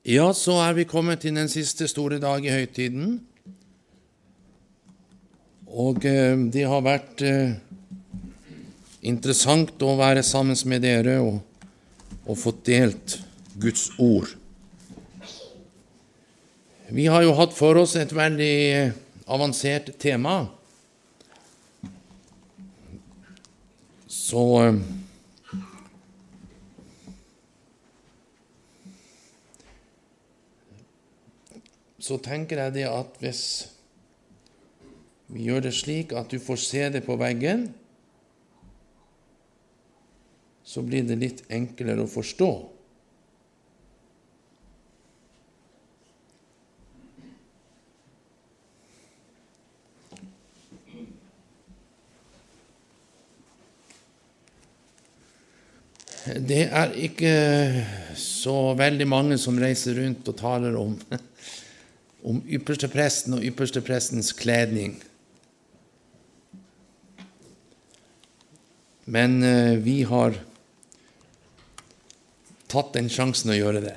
Ja, så er vi kommet til den siste store dag i høytiden. Og eh, det har vært eh, interessant å være sammen med dere og, og få delt Guds ord. Vi har jo hatt for oss et veldig eh, avansert tema. Så så tenker jeg det at hvis vi gjør det slik at du får se det på veggen, så blir det litt enklere å forstå. Det er ikke så veldig mange som reiser rundt og taler om om ypperstepresten og yppersteprestens kledning. Men eh, vi har tatt den sjansen å gjøre det.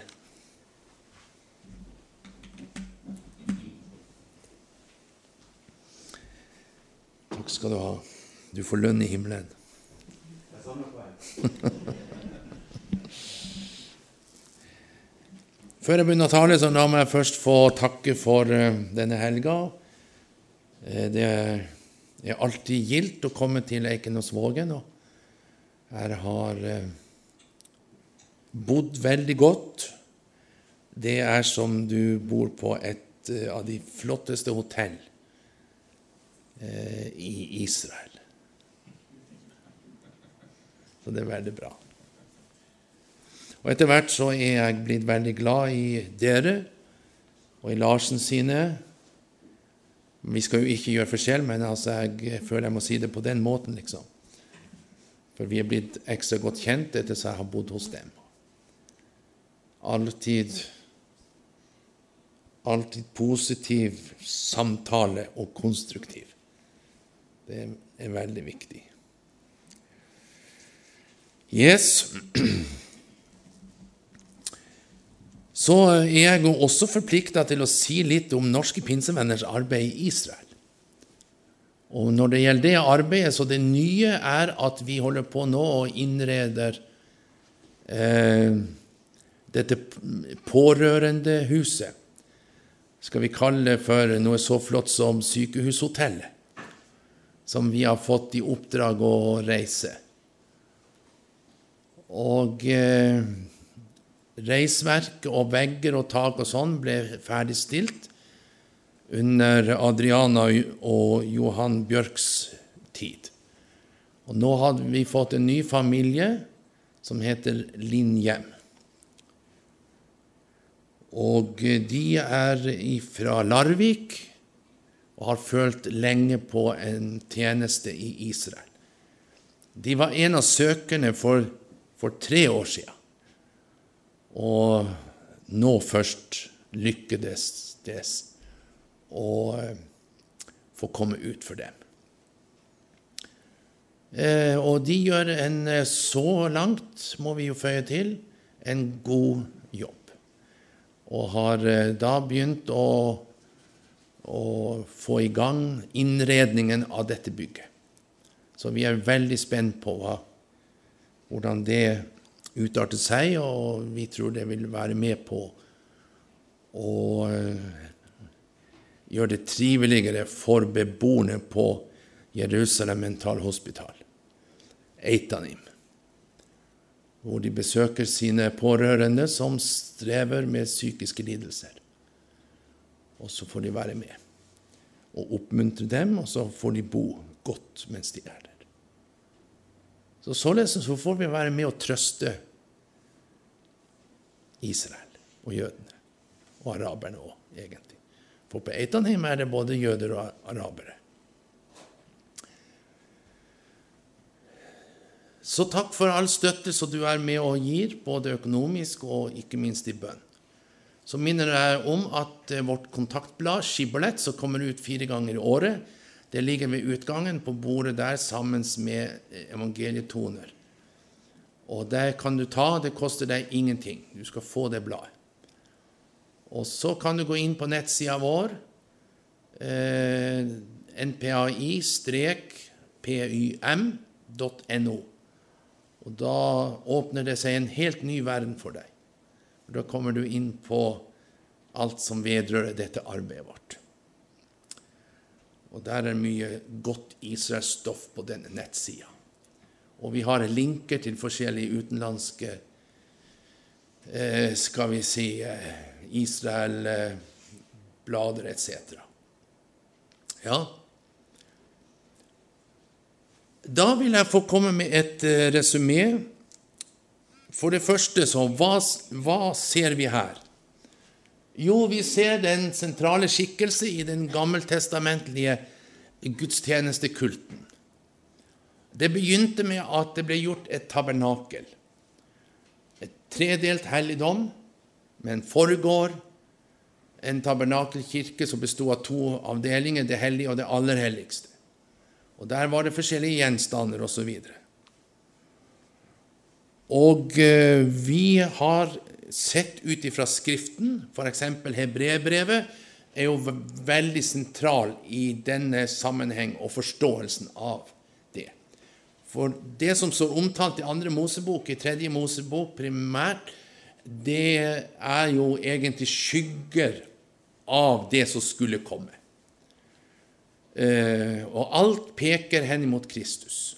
Takk skal du ha. Du får lønn i himmelen. Før jeg begynner å tale, så la meg først få takke for uh, denne helga. Uh, det er alltid gildt å komme til Eiken Og Svågen. Og her har uh, bodd veldig godt. Det er som du bor på et av de flotteste hotell i Israel. Så det er veldig bra. Og etter hvert så er jeg blitt veldig glad i dere og i Larsen sine. Vi skal jo ikke gjøre forskjell, men altså jeg føler jeg må si det på den måten, liksom. For vi er blitt ekstra godt kjent etter at jeg har bodd hos dem. Alltid alltid positiv samtale og konstruktiv. Det er veldig viktig. Yes. så er jeg også forplikta til å si litt om norske pinsevenners arbeid i Israel. Og når det gjelder det arbeidet, så det nye er at vi holder på nå og innreder eh, dette pårørendehuset. Skal vi kalle det for noe så flott som Sykehushotellet, som vi har fått i oppdrag å reise. Og eh, Reisverk og vegger og tak og sånn ble ferdigstilt under Adriana og Johan Bjørks tid. Og nå hadde vi fått en ny familie som heter Linjem. Og de er fra Larvik og har følt lenge på en tjeneste i Israel. De var en av søkerne for, for tre år siden. Og nå først lykkes det å eh, få komme ut for dem. Eh, og de gjør en eh, så langt, må vi jo føye til, en god jobb. Og har da begynt å, å få i gang innredningen av dette bygget. Så vi er veldig spent på hva, hvordan det utarte seg, og vi tror det vil være med på å eh, gjøre det triveligere for beboerne på Jerusalem Mental Hospital, Eitanim, hvor de besøker sine pårørende som strever med psykiske lidelser. Og så får de være med og oppmuntre dem, og så får de bo godt mens de er der. Så Således så får vi være med å trøste Israel og jødene, og araberne òg, egentlig. For på Eitanheim er det både jøder og arabere. Så takk for all støtte som du er med og gir, både økonomisk og ikke minst i bønn. Så minner jeg om at eh, vårt kontaktblad, Skibolett, som kommer ut fire ganger i året, det ligger ved utgangen på bordet der sammen med evangelietoner. Og det kan du ta, det koster deg ingenting. Du skal få det bladet. Og så kan du gå inn på nettsida vår, eh, npai-pym.no. Og da åpner det seg en helt ny verden for deg. Da kommer du inn på alt som vedrører dette arbeidet vårt. Og der er mye godt Israel-stoff på denne nettsida. Og vi har linker til forskjellige utenlandske eh, skal vi si eh, Israel-blader etc. Ja. Da vil jeg få komme med et resumé. resymé. For det første, så hva, hva ser vi her? Jo, vi ser den sentrale skikkelse i den gammeltestamentlige gudstjenestekulten. Det begynte med at det ble gjort et tabernakel. Et tredelt helligdom med en forgård, en tabernakelkirke som bestod av to avdelinger, det hellige og det aller helligste. Og Der var det forskjellige gjenstander osv. Og, så og eh, vi har sett ut ifra Skriften, f.eks. Hebrebrevet, er jo veldig sentral i denne sammenheng og forståelsen av det. For det som står omtalt i andre Mosebok, i tredje Mosebok primært, det er jo egentlig skygger av det som skulle komme. Eh, og alt peker hen mot Kristus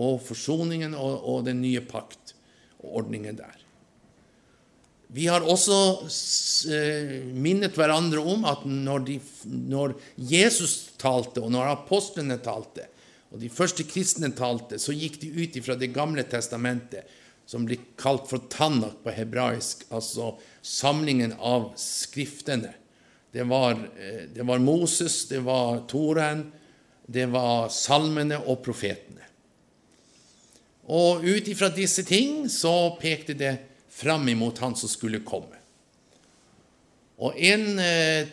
og forsoningen og, den nye pakt og ordningen der. Vi har også eh, minnet hverandre om at når, de, når, Jesus talte, og når apostlene talte, og de første kristne talte, så gikk de ut fra Det gamle testamentet, som blir kalt for Tannak på hebraisk, altså samlingen av skriftene. Det var, eh, det var Moses, det var Toren, det var salmene og profetene. Og ut ifra disse ting så pekte det fram imot han som skulle komme. Og en eh,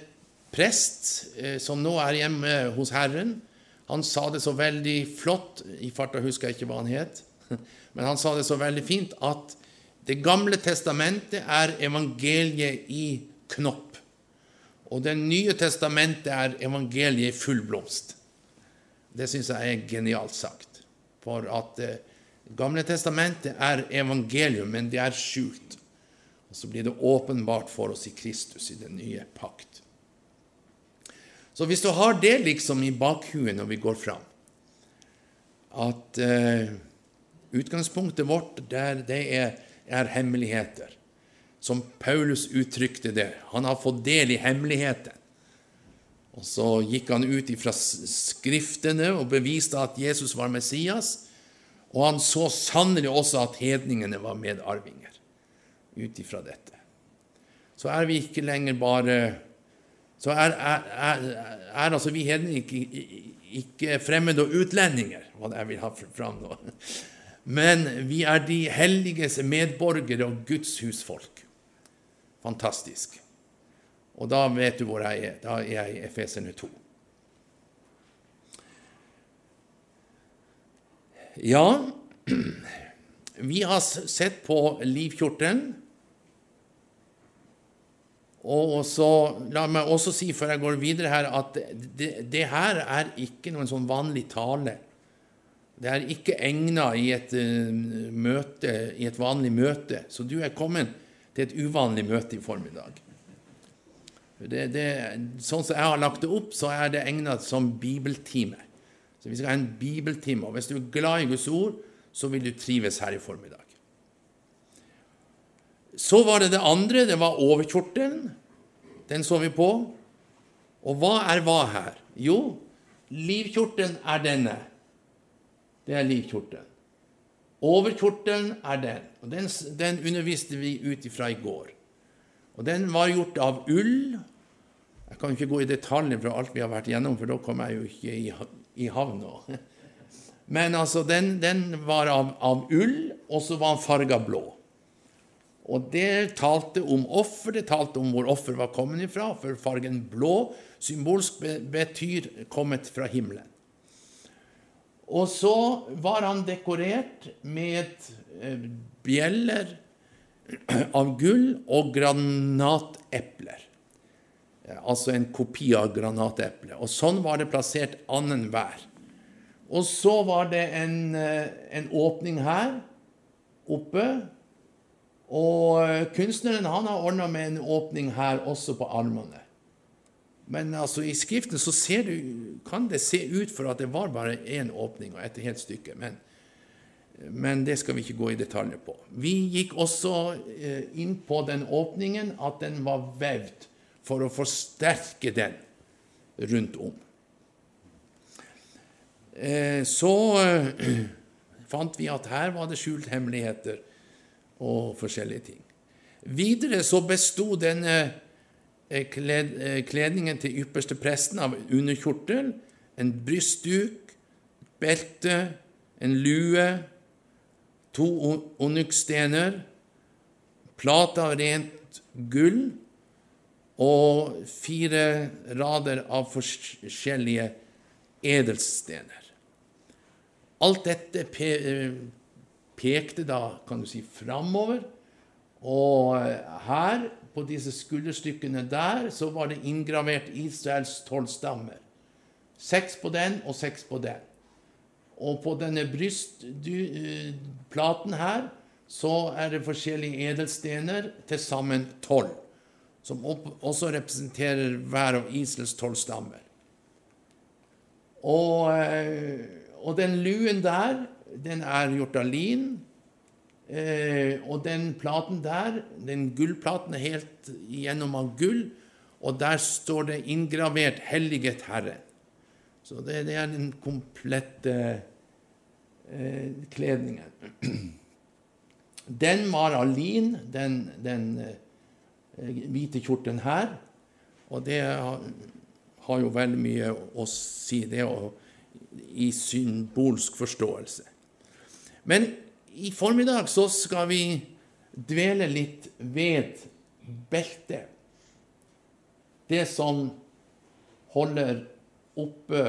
prest eh, som nå er hjemme hos Herren, han sa det så veldig flott I farta husker jeg ikke hva han het, men han sa det så veldig fint at Det gamle testamentet er evangeliet i knopp. Og Det nye testamentet er evangeliet i full blomst. Det syns jeg er genialt sagt. For at eh, Gamle testamentet er evangelium, men det er skjult. Og Så blir det åpenbart for oss i Kristus i den nye pakt. Så hvis du har det liksom i bakhuet når vi går fram, at eh, utgangspunktet vårt der, det er, er, hemmeligheter, som Paulus uttrykte det Han har fått del i hemmeligheten. Og så gikk han ut fra Skriftene og beviste at Jesus var Messias. Og han så sannelig også at hedningene var medarvinger ut ifra dette. Så er vi ikke lenger bare Så er, er, er, er altså vi hedninger ikke, ikke fremmede og utlendinger, hva det er jeg vil ha fram nå. Men vi er de helliges medborgere og Guds husfolk. Fantastisk. Og da vet du hvor jeg er. Da er jeg i Efesene 2. Ja, vi har sett på livkjortelen. Og så, La meg også si før jeg går videre her, at det, det her er ikke noen sånn vanlig tale. Det er ikke egna i møte, i et vanlig møte. Så du er kommet til et uvanlig møte i formiddag. Det, det, sånn som jeg har lagt det opp, så er det egna som bibeltime. Så vi skal ha en bibeltime. Og hvis du er glad i Guds ord, så vil du trives her i formiddag. Så var det det andre. Det var overkjortelen. Den så vi på. Og hva er hva her? Jo, livkjortelen er denne. Det er livkjortelen. Overkjortelen er den. Og den, den underviste vi ut ifra i går. Og den var gjort av ull. Jeg kan ikke gå i detaljer fra alt vi har vært gjennom, for da kommer jeg jo ikke i i havna. Men altså, den, den var av, av, ull, og så var den farga blå. Og det talte om offer, det talte om hvor offer var kommet ifra, for fargen blå symbolsk betyr 'kommet fra himmelen'. Og så var han dekorert med eh, bjeller, av gull og granatepler. Altså en kopi av granateplet. Og sånn var det plassert annenhver. Og så var det en, eh, en åpning her oppe. Og eh, kunstneren han har ordna med en åpning her også på armene. Men altså, i Skriften så du, kan det se ut for at det var bare én åpning og et helt stykke. Men, men, det skal vi ikke gå i detaljer på. Vi gikk også eh, inn på den åpningen at den var vevd for å forsterke den rundt om. Eh, så eh, fant vi at her var det skjult hemmeligheter og forskjellige ting. Videre så besto denne Eh, kledningen til ypperste presten av underkjortel, en brystduk, belte, en lue, to onyksstener, plate av rent gull og fire rader av forskjellige edelstener. Alt dette pekte da, kan du si, framover. Og her på disse skulderstykkene der så var det inngravert Israels tolv stammer. Seks på den og seks på den. Og på denne brystplaten her så er det forskjellige edelstener, til sammen tolv, som også representerer hver av Israels tolv stammer. Og, eh, og den luen der, den er gjort av lin. Eh, og den platen der, den gullplaten, er helt gjennom av gull, og der står det inngravert 'Helliget Herre'. Så det, det er den komplette eh, kledningen. Den var av lin, den, den eh, hvite kjortelen her. Og det har, jo veldig mye å si, det og, i symbolsk forståelse. Men i formiddag så skal vi dvele litt ved beltet. Det som holder oppe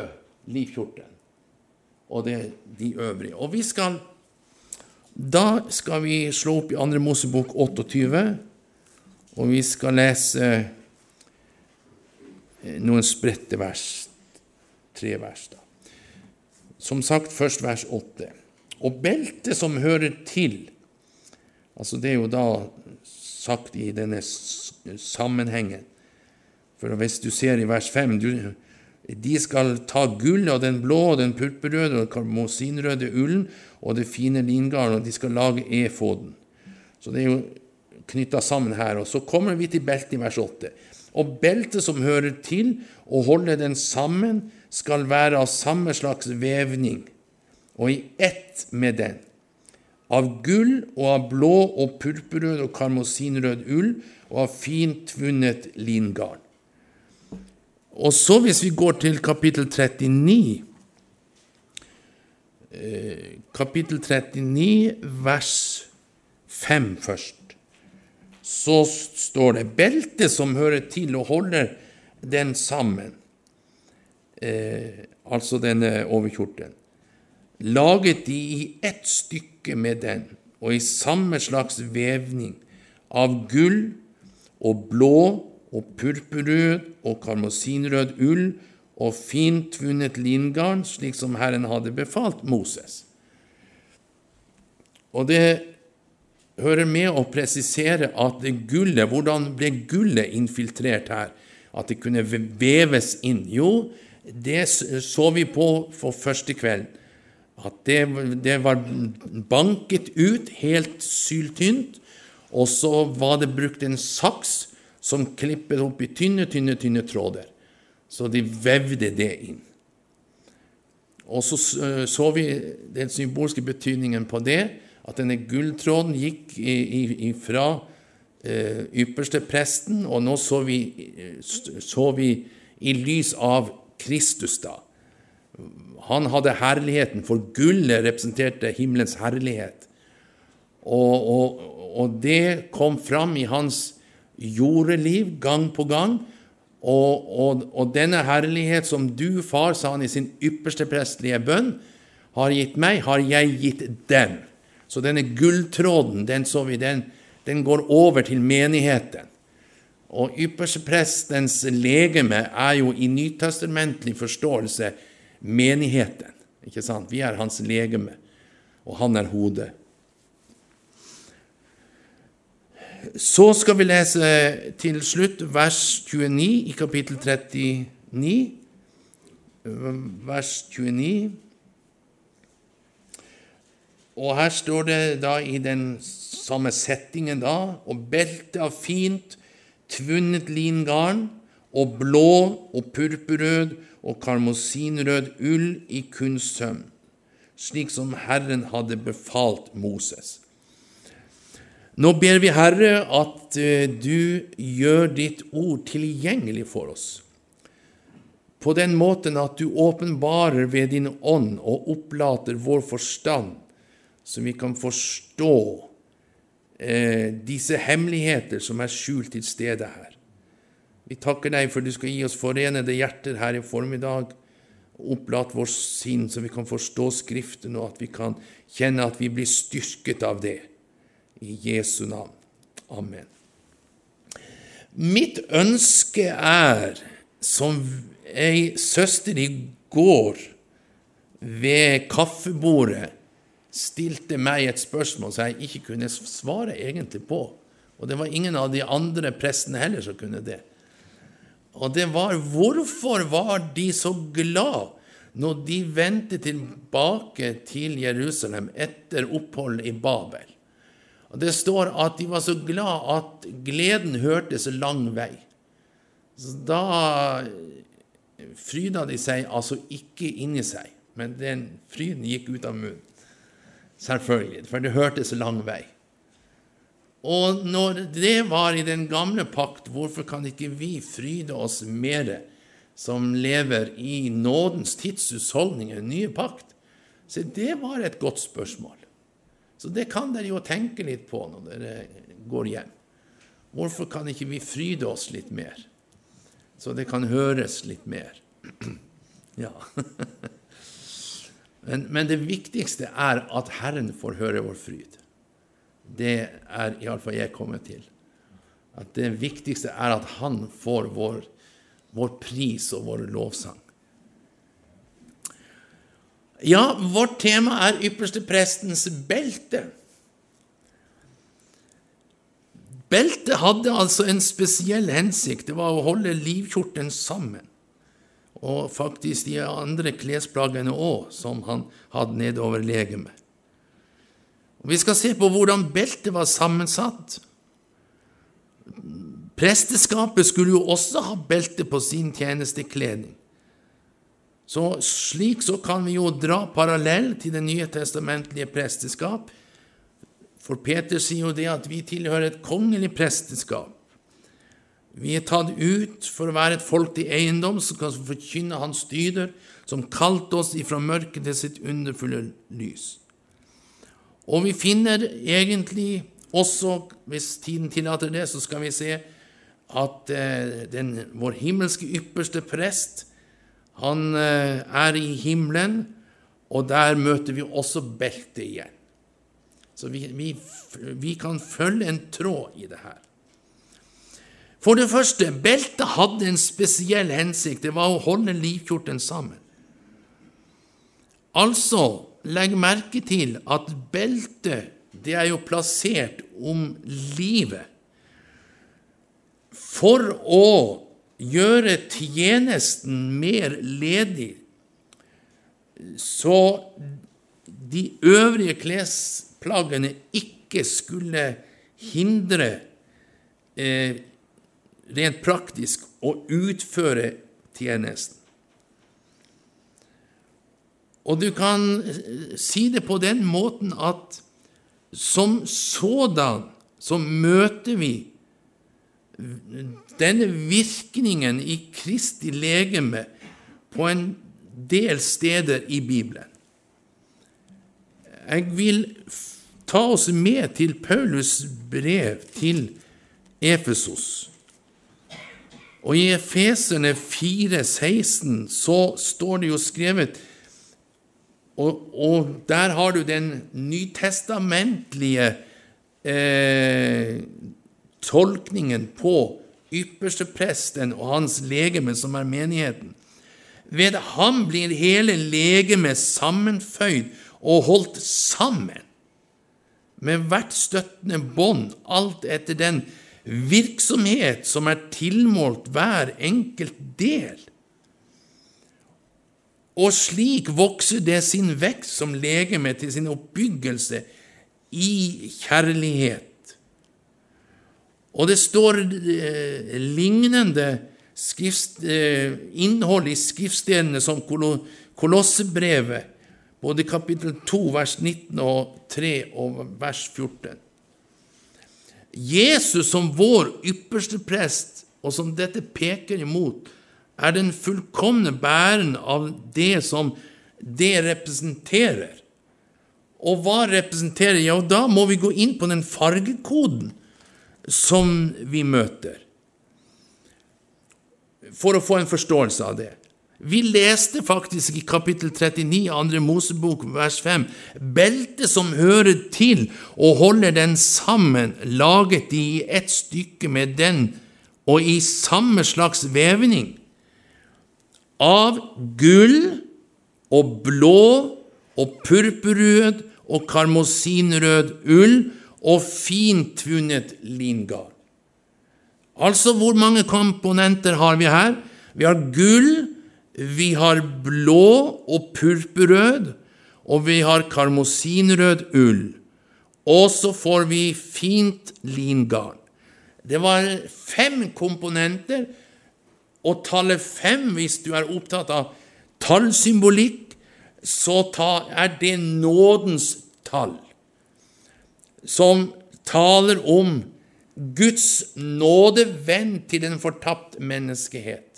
livkjortelen, og det de øvrige. Og vi skal Da skal vi slå opp i 2. Mosebok 28, og vi skal lese eh, noen spredte vers. Tre vers, da. Som sagt, først vers 8. Og beltet som hører til Altså Det er jo da sagt i denne sammenhengen. For hvis du ser i vers 5 du, De skal ta gull og den blå og den purpurrøde og karmosinrøde ullen og det fine lingarnet, og de skal lage efoden. Så det er jo knytta sammen her. Og så kommer vi til beltet i vers 8. Og beltet som hører til og holder den sammen, skal være av samme slags vevning og i ett med den, av gull og av blå og purpurrød og karmosinrød ull og av fint vunnet lingarn. Og så, hvis vi går til kapittel 39 eh, Kapittel 39, vers 5 først, så står det beltet som hører til og holder den sammen, eh, altså denne overkjortelen laget de i ett stykke med den, og i samme slags vevning, av gull og blå og purpurrød og karmosinrød ull og fint vunnet lingarn, slik som Herren hadde befalt Moses. Og det hører med å presisere at det gullet, hvordan ble gullet infiltrert her? At det kunne veves inn? Jo, det så vi på for første kvelden at det, det var banket ut helt syltynt, og så var det brukt en saks som klippet opp i tynne, tynne, tynne tråder. Så de vevde det inn. Og så så vi den symbolske betydningen på det, at denne gulltråden gikk fra eh, ypperste presten, og nå så vi, så vi i lys av Kristus, da han hadde herligheten, for gullet representerte himmelens herlighet. Og, og, og, det kom fram i hans jordeliv gang på gang. Og, og, denne herlighet som du, far, sa han i sin ypperste prestelige bønn, har gitt meg, har jeg gitt dem. Så denne gulltråden, den så vi, den, den går over til menigheten. Og yppersteprestens legeme er jo i nytestamentlig forståelse menigheten. Ikke sant? Vi er hans legeme, og han er hodet. Så skal vi lese til slutt vers 29 i kapittel 39. Vers 29. Og her står det da i den samme settingen da og belte av fint, tvunnet lingarn og blå og purpurrød og karmosinrød ull i kunstsøm, slik som Herren hadde befalt Moses. Nå ber vi, Herre, at eh, du gjør ditt ord tilgjengelig for oss, på den måten at du åpenbarer ved din ånd og opplater vår forstand, så vi kan forstå eh, disse hemmeligheter som er skjult til stede her. Vi takker deg for du skal gi oss forenede hjerter her i formiddag. Opplat vår sinn, så vi kan forstå Skriften, og at vi kan kjenne at vi blir styrket av det. I Jesu navn. Amen. Mitt ønske er, som ei søster i går ved kaffebordet stilte meg et spørsmål som jeg ikke kunne svare egentlig på. Og det var ingen av de andre prestene heller som kunne det. Og det var hvorfor var de så glad når de vendte tilbake til Jerusalem etter oppholdet i Babel? Og Det står at de var så glad at gleden hørtes lang vei. Så da fryda de seg altså ikke inni seg, men den fryden gikk ut av munnen. Selvfølgelig, for det hørtes lang vei. Og når det var i den gamle pakt, hvorfor kan ikke vi fryde oss mere som lever i nådens tidshusholdninger, nye pakt? Så det var et godt spørsmål. Så det kan dere jo tenke litt på når dere går hjem. Hvorfor kan ikke vi fryde oss litt mer, så det kan høres litt mer? ja. men, men, det viktigste er at Herren får høre vår fryd. Det er iallfall jeg kommet til. At det viktigste er at Han får vår, vår pris og vår lovsang. Ja, vårt tema er yppersteprestens belte. Beltet hadde altså en spesiell hensikt. Det var å holde livkjorten sammen. Og faktisk de andre klesplaggene òg, som han hadde nedover legemet. Vi skal se på hvordan beltet var sammensatt. Presteskapet skulle jo også ha belte på sin tjenestekledning. Så Slik så kan vi jo dra parallell til Det nye testamentlige presteskap. For Peter sier jo det at vi tilhører et kongelig presteskap. Vi er tatt ut for å være et folk til eiendom som kan forkynne Hans dyder, som kalte oss ifra mørket til sitt underfulle lys. Og vi finner egentlig også, hvis tiden tillater det, så skal vi se at eh, den, vår himmelske ypperste prest han eh, er i himmelen, og der møter vi også beltet igjen. Så vi, vi, vi, kan følge en tråd i det her. For det første, beltet hadde en spesiell hensikt. Det var å holde livkjorten sammen. Altså, legg merke til at beltet det er jo plassert om livet for å gjøre tjenesten mer ledig, så de øvrige klesplaggene ikke skulle hindre eh, rent praktisk å utføre tjenesten. Og du kan eh, si det på den måten at som sådan så møter vi denne virkningen i Kristi legeme på en del steder i Bibelen. Jeg vil ta oss med til Paulus brev til Efesos. Og i Efeserne 4,16 så står det jo skrevet og, og, der har du den nytestamentlige eh, tolkningen på ypperstepresten og hans legeme, som er menigheten. Ved ham blir hele legemet sammenføyd og holdt sammen med hvert støttende bånd, alt etter den virksomhet som er tilmålt hver enkelt del. Og slik vokser det sin vekst som legeme til sin oppbyggelse i kjærlighet. Og det står eh, lignende skrift, eh, innhold i skriftstedene som Kolossebrevet, både kapittel 2, vers 19 og 3 og vers 14. Jesus som vår ypperste prest, og som dette peker imot, er den fullkomne bæren av det som det representerer. Og hva representerer? Ja, da må vi gå inn på den fargekoden som vi møter, for å få en forståelse av det. Vi leste faktisk i kapittel 39, andre Mosebok, vers 5, beltet som hører til og holder den sammen, laget de i ett stykke med den og i samme slags vevning, av gull og blå og purpurrød og karmosinrød ull og fintvunnet lingarn. Altså, hvor mange komponenter har vi her? Vi har gull, vi har blå og purpurrød, og vi har karmosinrød ull. Og så får vi fint lingarn. Det var fem komponenter, og tallet fem, hvis du er opptatt av tallsymbolikk, så er det nådens tall, som taler om Guds nådevenn til en fortapt menneskehet.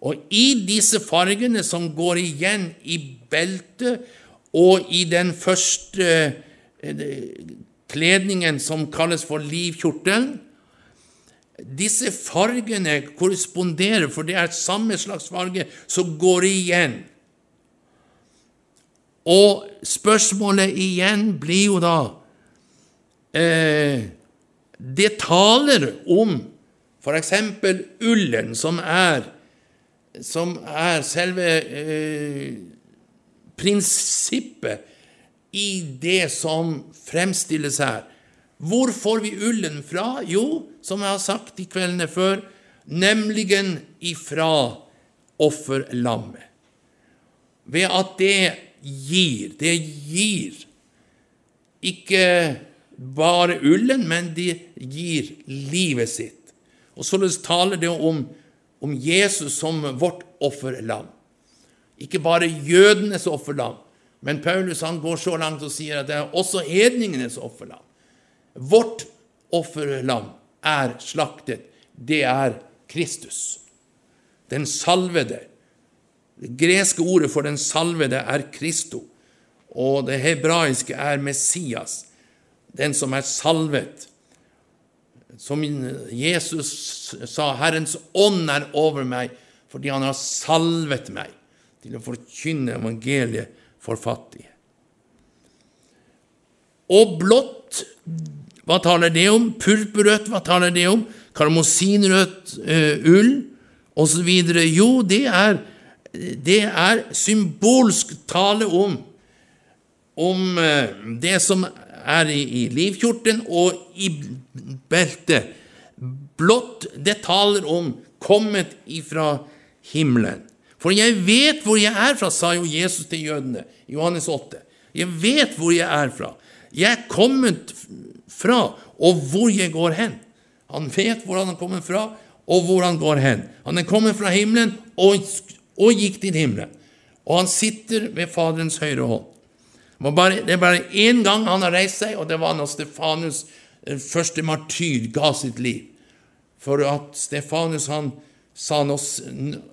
Og i disse fargene som går igjen i beltet og i den første eh, kledningen som kalles for livkjortelen Disse fargene korresponderer, for det er samme slags farge som går igjen. Og spørsmålet igjen blir jo da eh, Det taler om f.eks. ullen, som er som er selve eh, prinsippet i det som fremstilles her. Hvor får vi ullen fra? Jo, som jeg har sagt de kveldene før, nemlig ifra offerlammet. Ved at det gir. Det gir ikke bare ullen, men det gir livet sitt. Og således taler det om om Jesus som vårt offerlam. Ikke bare jødenes offerlam, men Paulus han går så langt og sier at det er også hedningenes offerlam. Vårt offerlam er slaktet. Det er Kristus, den salvede. Det greske ordet for den salvede er Kristo, og det hebraiske er Messias, den som er salvet. Som Jesus sa, 'Herrens ånd er over meg, fordi han har salvet meg til å forkynne evangeliet for fattige'. Og blått, hva taler det om? Purpurrødt, hva taler det om? Karmosinrødt uh, ull, osv. Jo, det er, det er symbolsk tale om, om uh, det som er i, livkjorten og i beltet. Blått, det taler om kommet ifra himmelen. For jeg vet hvor jeg er fra, sa jo Jesus til jødene i Johannes 8. Jeg vet hvor jeg er fra. Jeg er kommet fra, og hvor jeg går hen. Han vet hvor han er kommet fra, og hvor han går hen. Han er kommet fra himmelen og, og gikk til himmelen. Og han sitter ved Faderens høyre hånd. Det er bare én gang han har reist seg, og det var når Stefanus, første martyr, ga sitt liv. For at Stefanus han sa nå,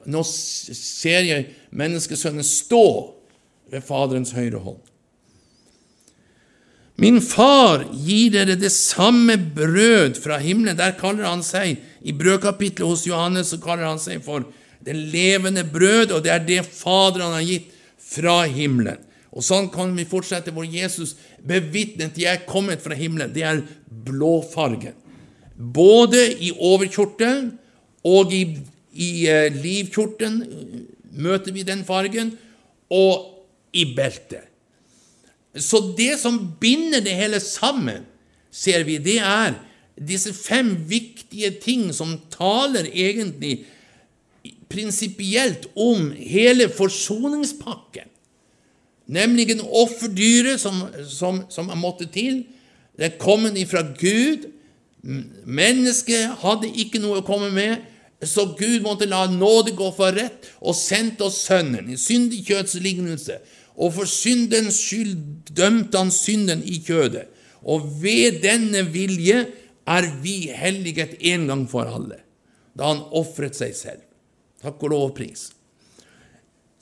nå ser jeg menneskesønnen stå ved Faderens høyre hånd. Min far gir dere det samme brød fra himmelen. Der kaller han seg, I brødkapitlet hos Johannes så kaller han seg for det levende brød, og det er det Faderen har gitt fra himmelen. Og sånn kan vi fortsette, hvor Jesus bevitnet de er kommet fra himmelen. Det er blåfargen. Både i overkjorten og i, i livkjorten møter vi den fargen, og i beltet. Så det som binder det hele sammen, ser vi, det er disse fem viktige ting som taler egentlig prinsipielt om hele forsoningspakken. Nemlig offerdyret som, som, som måtte til. Er kommet ifra Gud. Mennesket hadde ikke noe å komme med, så Gud måtte la nåde gå for rett og sendte oss Sønnen i syndig kjøtts lignelse. Og for syndens skyld dømte han synden i kjødet. Og ved denne vilje er vi helliget en gang for alle, da han ofret seg selv. Takk og lovpris.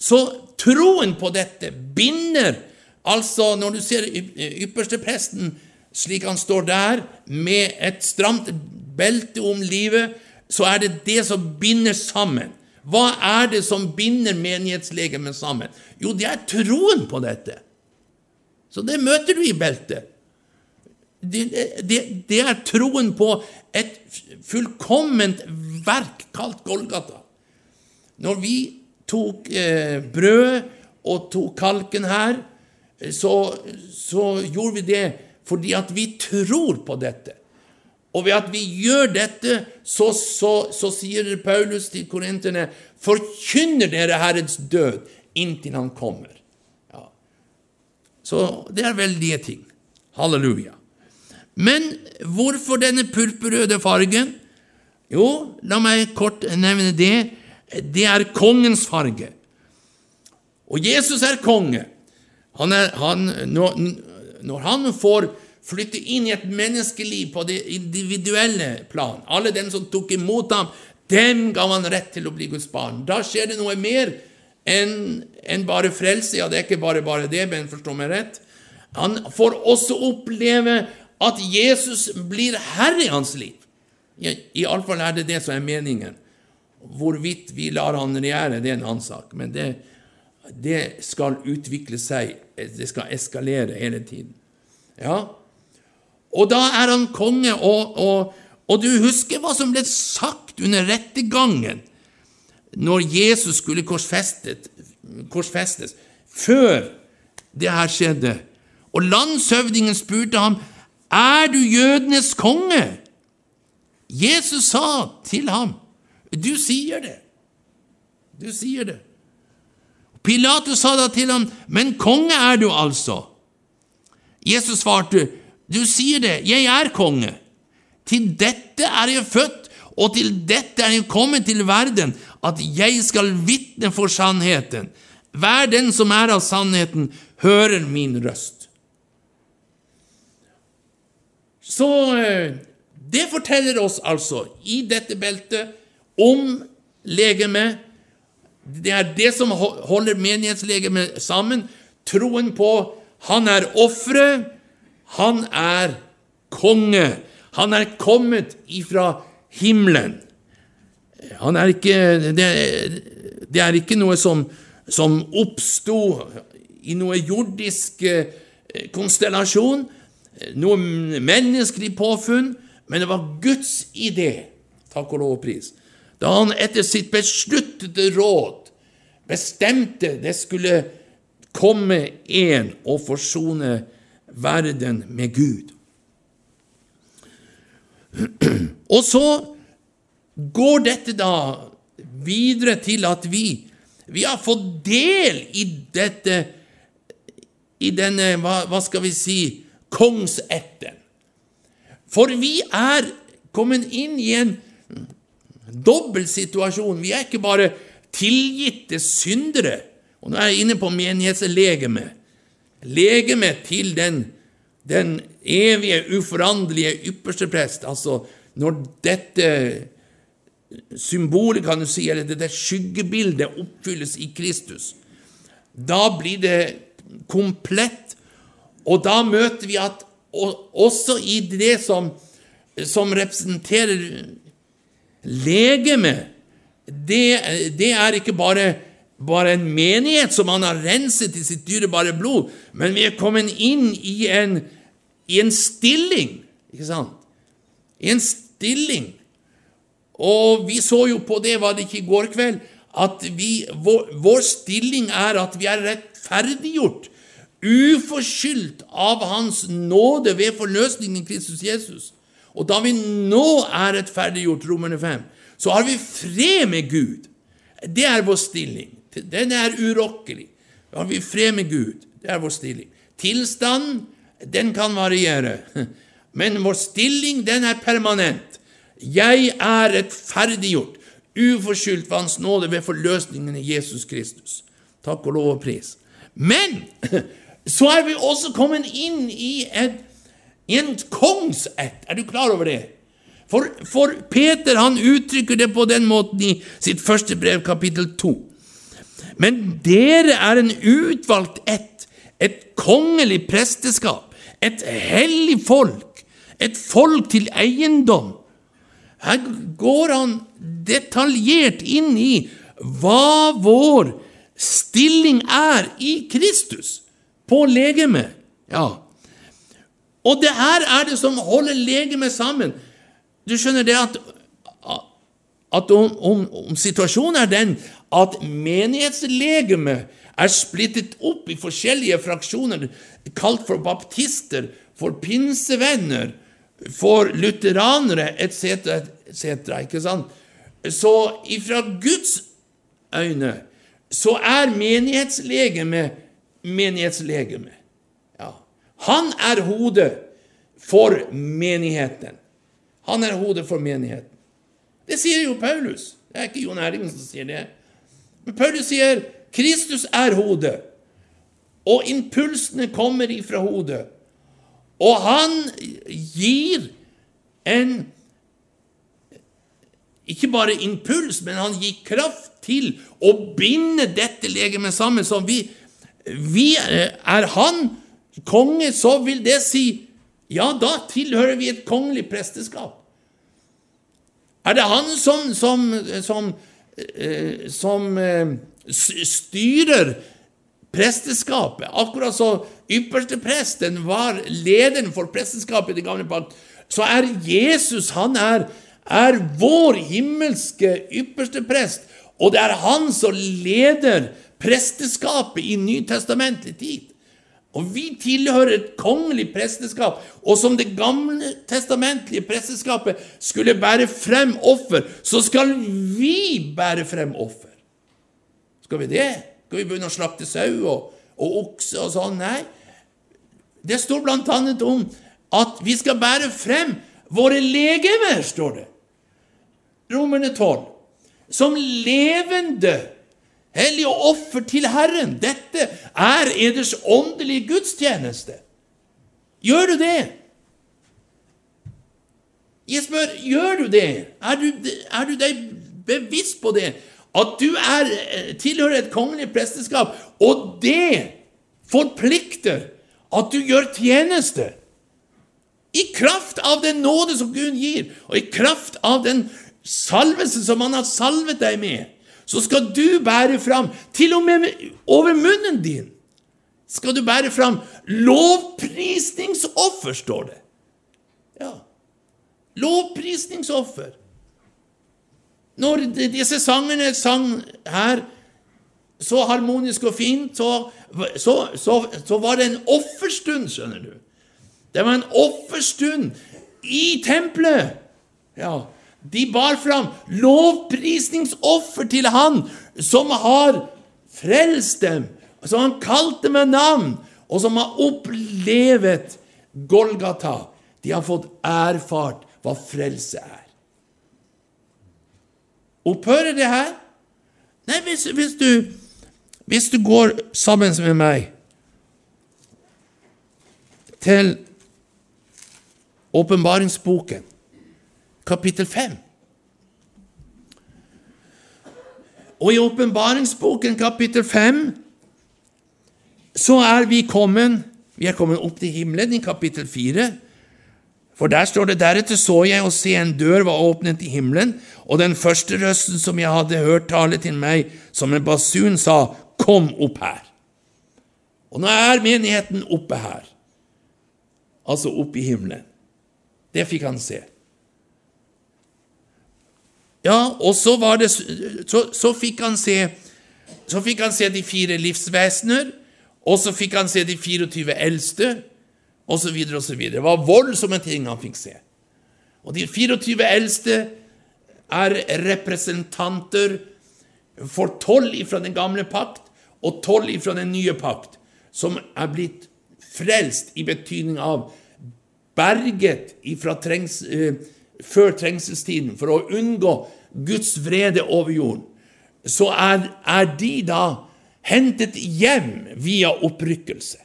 Så troen på dette binder altså Når du ser ypperstepresten slik han står der, med et stramt belte om livet, så er det det som binder sammen. Hva er det som binder menighetslegemet sammen? Jo, det er troen på dette. Så det møter du i beltet. Det, det, det er troen på et fullkomment verk kalt Golgata. Når vi tok eh, brød og tok kalken her, så, så, gjorde vi det fordi at vi tror på dette. Og ved at vi gjør dette, så, så, så sier Paulus til korinterne, forkynner dere Herrens død inntil Han kommer. Ja. Så det er veldige ting. Halleluja. Men hvorfor denne purpurrøde fargen? Jo, la meg kort nevne det det er kongens farge. Og Jesus er konge. Han er, han, når, når, han får flytte inn i et menneskeliv på det individuelle plan Alle dem som tok imot ham, dem ga han rett til å bli Guds barn. Da skjer det noe mer enn en bare frelse. Ja, det er ikke bare bare det, men forstå meg rett. Han får også oppleve at Jesus blir herre i hans liv. Iallfall er det det som er meningen. Hvorvidt vi lar han regjere, det er en annen sak. Men det, det, skal utvikle seg, det skal eskalere hele tiden. Ja, Og da er han konge, og, og, og du husker hva som ble sagt under rettergangen når Jesus skulle korsfestes, før det her skjedde. Og landshøvdingen spurte ham, 'Er du jødenes konge?' Jesus sa til ham, du sier det. Du sier det. Pilatus sa da til ham, Men konge er du altså. Jesus svarte, Du sier det, jeg er konge. Til dette er jeg født, og til dette er jeg kommet til verden, at jeg skal vitne for sannheten. Hver den som er av sannheten, hører min røst. Så eh, det forteller oss altså i dette beltet om legemet. Det er det som holder menighetslegemet sammen. Troen på han er offeret, han er konge. Han er kommet ifra himmelen. Han er ikke, det, det er ikke noe som, som oppsto i noe jordisk eh, konstellasjon, noe menneskelig påfunn, men det var Guds idé. Takk og lov og pris da han etter sitt besluttede råd bestemte det skulle komme en og forsone verden med Gud. Og så går dette da videre til at vi, vi har fått del i dette i denne, hva, hva skal vi si, kongsetten. For vi er kommet inn i en dobbel situasjon. Vi er ikke bare tilgitte syndere. Og nå er jeg inne på menighetslegemet. Legemet til den, den evige, uforanderlige ypperste prest. Altså når dette symbolet, kan du si, eller dette skyggebildet oppfylles i Kristus, da blir det komplett. Og da møter vi at også i det som, som representerer Legeme, det, det er ikke bare bare en menighet som han har renset i sitt dyrebare blod, men vi er kommet inn i en, i en stilling, ikke sant? I en stilling. Og vi så jo på det, var det ikke i går kveld, at vi, vår, vår stilling er at vi er rettferdiggjort, uforskyldt av Hans nåde ved forløsningen i Kristus Jesus. Og da vi nå er rettferdiggjort, Romerne 5, så har vi fred med Gud. Det er vår stilling. Den er urokkelig. Da har vi fred med Gud. Det er vår stilling. Tilstanden, den kan variere, men vår stilling, den er permanent. Jeg er rettferdiggjort, uforskyldt ved Hans nåde ved forløsningen i Jesus Kristus. Takk og lov og pris. Men så er vi også kommet inn i et, en kongsætt. Er du klar over det? For, for, Peter han uttrykker det på den måten i sitt første brev, kapittel 2. Men dere er en utvalgt ett, et kongelig presteskap, et hellig folk, et folk til eiendom. Her går han detaljert inn i hva vår stilling er i Kristus, på legemet. Ja. Og det her er det som holder legemet sammen. Du skjønner det at, at om, om, om, situasjonen er den at menighetslegemet er splittet opp i forskjellige fraksjoner, kalt for baptister, for pinsevenner, for lutheranere etc., etc., ikke sant? Så ifra Guds øyne så er menighetslegeme menighetslegeme. Han er hodet for menigheten. Han er hodet for menigheten. Det sier jo Paulus. Det er ikke Jon Erlingen som sier det. Men Paulus sier Kristus er hodet, og impulsene kommer ifra hodet. Og han gir en ikke bare impuls, men han gir kraft til å binde dette legemet sammen. Så vi, vi er han konge, så vil det si ja, da tilhører vi et kongelig presteskap. Er det han som, som, som, eh, som eh, styrer presteskapet? Akkurat så ypperste presten var lederen for presteskapet i det gamle pakt, så er Jesus han er, er vår himmelske ypperste prest, og det er han som leder presteskapet i nytestamentlig tid. Og vi tilhører et kongelig presteskap, og som det gamle testamentlige presteskapet skulle bære frem offer, så skal vi bære frem offer. Skal vi det? Skal vi begynne å slakte sau og, og okse og sånn? Nei. Det står blant annet om at vi skal bære frem våre legemer, står det. Romerne 12. Som levende hellige offer til Herren. Dette er eders åndelige gudstjeneste. Gjør du det? Jeg spør, gjør du det? Er du, er du deg bevisst på det? At du er, tilhører et kongelig presteskap, og det forplikter at du gjør tjeneste. I kraft av den nåde som Gud gir, og i kraft av den salvelse som Han har salvet deg med så skal du bære fram, til og med over munnen din, skal du bære fram lovprisningsoffer, står det. Ja. Lovprisningsoffer. Når disse sangene sang her så harmonisk og fint, så, så, så, så var det en offerstund, skjønner du. Det var en offerstund i tempelet. Ja, de bar fram lovprisningsoffer til Han som har frelst dem, som Han kalte med navn, og som har opplevet Golgata. De har fått erfart hva frelse er. Opphører det her? Nei, hvis, hvis, du, hvis du går sammen med meg til åpenbaringsboken kapittel 5. Og i åpenbaringsboken kapittel 5 så er vi kommet Vi er kommet opp til himmelen i kapittel 4. For der står det deretter så jeg og se en dør var åpnet i himmelen, og den første røsten som jeg hadde hørt tale til meg som en basun, sa, Kom opp her. Og nå er menigheten oppe her, altså oppe i himmelen. Det fikk han se. Ja, og så det Så, så fikk se Så fikk han se de fire livsvesener, og så fikk han se de 24 eldste, osv., osv. Det var voldsomme ting han fikk se. Og de 24 eldste er representanter for tolv fra den gamle pakt og tolv fra den nye pakt, som er blitt frelst i betydning av berget ifra trengs, eh, før trengselstiden for å unngå Guds vrede over jorden, så er, er de da hentet hjem via opprykkelse.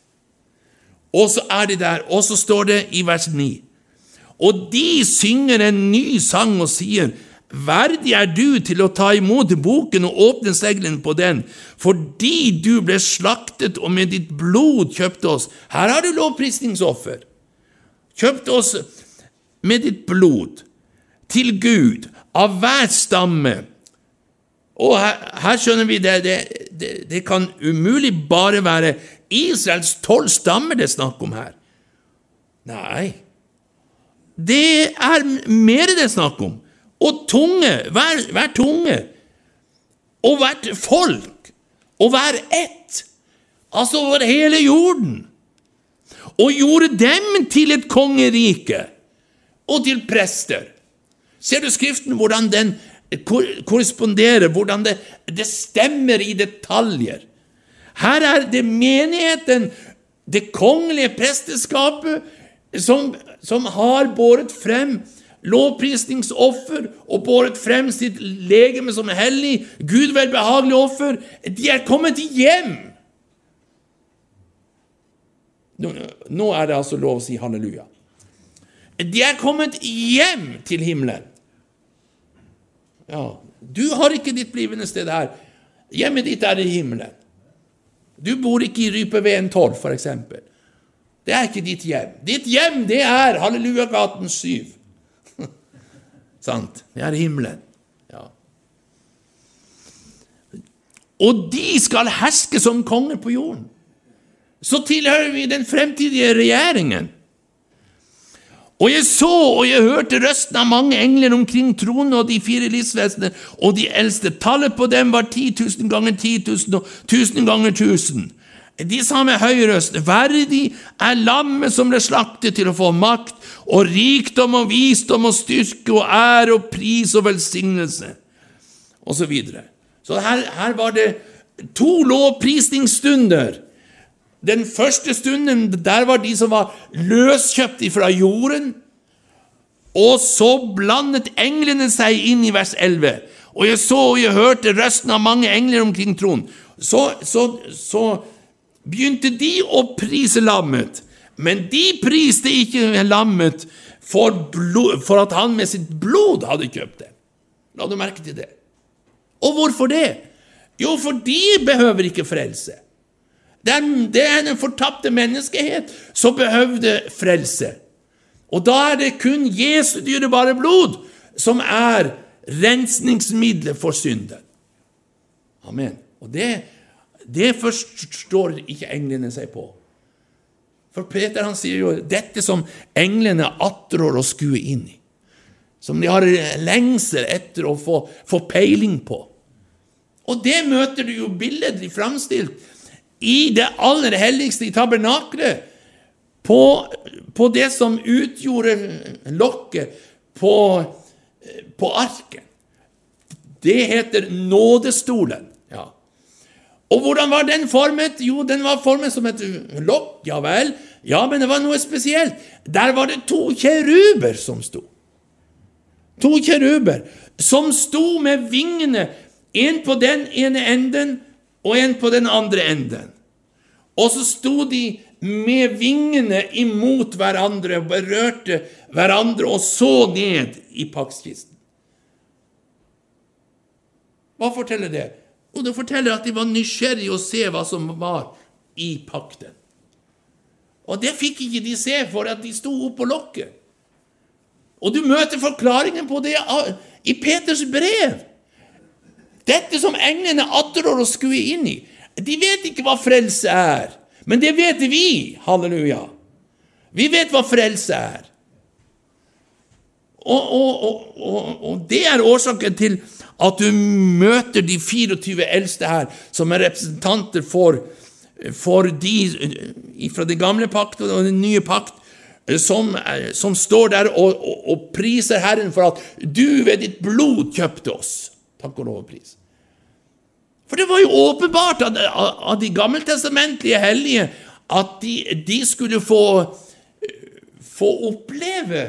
Og så er de der, og så står det i vers 9 Og de synger en ny sang og sier Verdig er du til å ta imot boken og åpne seglene på den, fordi du ble slaktet og med ditt blod kjøpte oss. Her har du lovprisningsoffer. Kjøpte oss med ditt blod til Gud av hver stamme. Og her, her skjønner vi det, det, det, det kan umulig bare være Israels tolv stammer det er snakk om her. Nei, det er mer det er snakk om. Og tunge, hver, hver tunge, og hvert folk, og hver ett, altså over hele jorden, og gjorde dem til et kongerike og til prester. Ser du Skriften, hvordan den korresponderer, hvordan det, det stemmer i detaljer? Her er det menigheten, det kongelige presteskapet, som, som har båret frem lovprisningsoffer og båret frem sitt legeme som hellig, Gud velbehagelig offer. De er kommet hjem! Nå er det altså lov å si halleluja. De er kommet hjem til himmelen. Ja, du har ikke ditt blivende sted her. Hjemmet ditt er i himmelen. Du bor ikke i Rypeveen 12, for eksempel. Det er ikke ditt hjem. Ditt hjem, det er Hallelujagaten 7. Sant? Det er himmelen. Ja. Og de skal herske som konger på jorden. Så tilhører vi den fremtidige regjeringen. Og jeg så og jeg hørte røsten av mange engler omkring tronen og de fire livsvesenene, og de eldste. Tallet på dem var 10 000 ganger 10 000 og 1000 ganger 1000. De sa med høy røst, verdig er lammet som ble slaktet til å få makt og rikdom og visdom og styrke og ære og pris og velsignelse, og så videre. Så her, her var det to lovprisningsstunder. Den første stunden, der var de som var løskjøpt fra jorden, og så blandet englene seg inn i vers 11. Og jeg så og jeg hørte røsten av mange engler omkring tronen. Så, så, så begynte de å prise lammet, men de priste ikke lammet for, blod, for at han med sitt blod hadde kjøpt det. La du merke til det? Og hvorfor det? Jo, for de behøver ikke frelse. Det er, den fortapte menneskehet som behøvde frelse. Og da er det kun Jesu dyrebare blod som er rensningsmiddelet for synden. Amen. Og det det forstår ikke englene seg på. For Peter han sier jo dette som englene attrår å skue inn i. Som de har lengsel etter å få, få peiling på. Og det møter du jo billedlig framstilt i det aller helligste, i tabernaklet. På, på det som utgjorde lokket på, på arken. Det heter nådestolen. Og hvordan var den formet? Jo, den var formet som et lokk, ja vel. Ja, men det var noe spesielt. Der var det to kjeruber som sto. To kjeruber som sto med vingene, en på den ene enden og en på den andre enden. Og så sto de med vingene imot hverandre og berørte hverandre og så ned i pakkskisten. Hva forteller det? Og det forteller at de var nysgjerrige å se hva som var i pakten. Og det fikk ikke de se, for at de sto oppå lokket. Og du møter forklaringen på det i Peters brev. Dette som englene atterår å skue inn i. De vet ikke hva frelse er, men det vet vi. Halleluja. Vi vet hva frelse er. Og, og, og, og, det er årsaken til at du møter de 24 eldste her, som er representanter for, for de fra den gamle pakt og den nye pakt, som, som står der og, priser Herren for at du ved ditt blod kjøpte oss. Takk og lov og pris. For det var jo åpenbart av, av de gammeltestamentlige hellige at de, de skulle få, få oppleve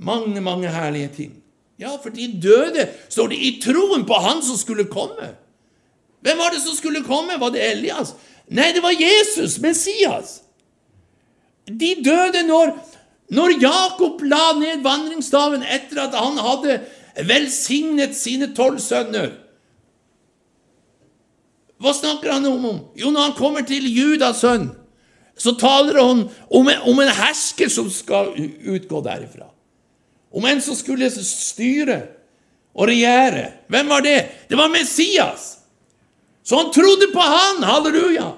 mange, mange herlige ting. Ja, for de døde, står det, i troen på Han som skulle komme. Hvem var det som skulle komme? Var det Elias? Nei, det var Jesus, Messias. De døde når, når Jakob la ned vandringsstaven etter at han hadde velsignet sine tolv sønner. Hva snakker han om? Jo, når han kommer til Judas sønn, så taler han om en, om en hersker som skal utgå derifra. Om en som skulle styre og regjere. Hvem var det? Det var Messias! Så han trodde på han, halleluja!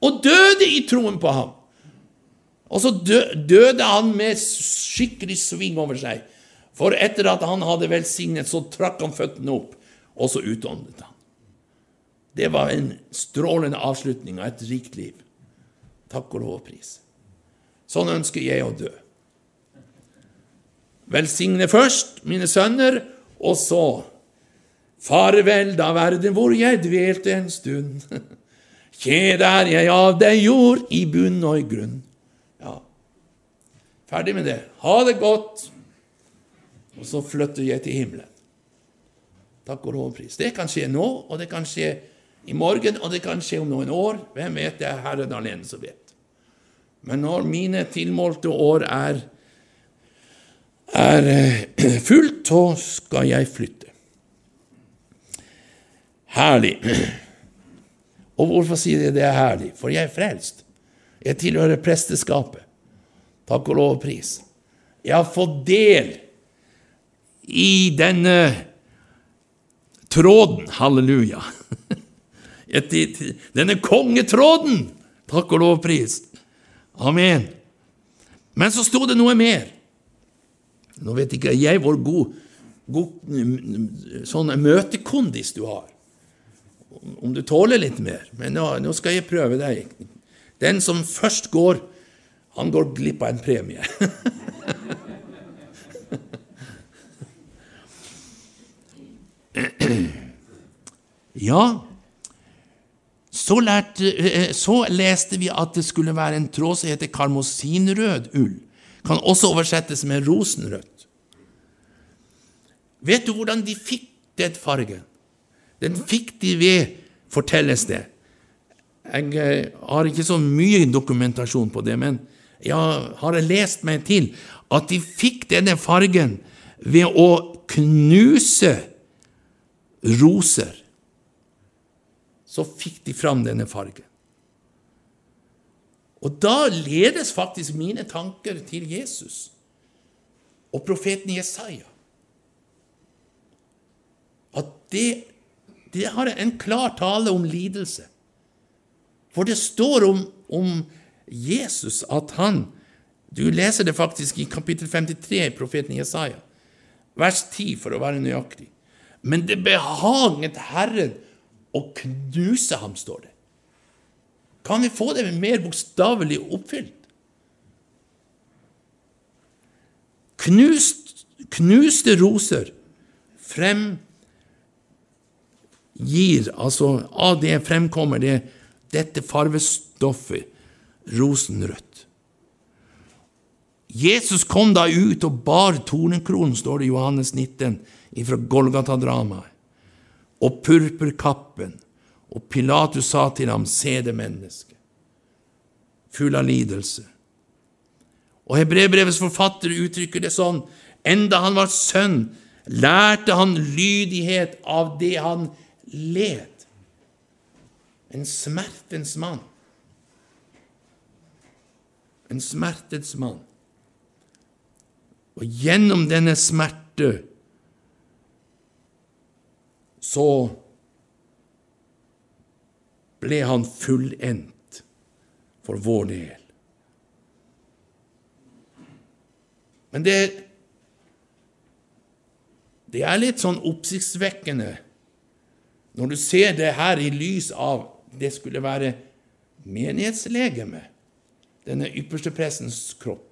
Og døde i troen på ham. Og så døde han med skikkelig sving over seg. For etter at han hadde velsignet, så trakk han føttene opp, og så utåndet han. Det var en strålende avslutning av et rikt liv. Takk og lov og pris. Sånn ønsker jeg å dø. Velsigne først mine sønner, og så Farvel da verden hvor jeg dvelte en stund. Kjed er jeg av deg jord, i bunn og i grunn. Ja, ferdig med det. Ha det godt. Og så flytter jeg til himmelen. Takk og lov og pris. Det kan skje nå, og det kan skje i morgen, og det kan skje om noen år. Hvem vet? Det er Herren alene som vet. Men når mine tilmålte år er er eh, fullt, så skal jeg flytte. Herlig. Og hvorfor sier jeg det er herlig? For jeg er frelst. Jeg tilhører presteskapet. Takk og lov og pris. Jeg har fått del i denne tråden. Halleluja. Denne kongetråden. Takk og lov pris. Amen. Men så sto det noe mer. Nå vet ikke jeg hvor god, god sånn møtekondis du har. Om du tåler litt mer. Men nå, nå skal jeg prøve deg. Den som først går, han går glipp av en premie. ja, så, lærte, eh, så, leste vi at det skulle være en tråd som heter karmosinrød ull. Kan også oversettes med rosenrødt. Vet du hvordan de fikk den fargen? Den fikk de ved, fortelles det. Jeg eh, har ikke så mye dokumentasjon på det, men jeg har lest meg til at de fikk denne fargen ved å knuse roser. Så fikk de fram denne fargen. Og da ledes faktisk mine tanker til Jesus og profeten Jesaja. At det, det har en klar tale om lidelse. For det står om, om Jesus at han Du leser det faktisk i kapittel 53 i profeten Jesaja, vers 10 for å være nøyaktig. Men det behaget Herren å knuse ham, står det. Kan vi få det mer bokstavelig oppfylt? Knust, knuste roser frem gir, altså av det fremkommer det, dette farvestoffet, rosenrødt. Jesus kom da ut og bar tornenkronen, står det i Johannes 19, fra Golgata-dramaet, og purpurkappen, og Pilatus sa til ham, se det mennesket, full av lidelse. Og Hebrebrevets forfatter uttrykker det sånn, enda han var sønn, lærte han lydighet av det han led. En smertens mann. En smertens mann. Og gjennom denne smerte så ble han fullendt for vår del. Men det, det er litt sånn oppsiktsvekkende når du ser det her i lys av det skulle være menighetslegeme, denne ypperste prestens kropp,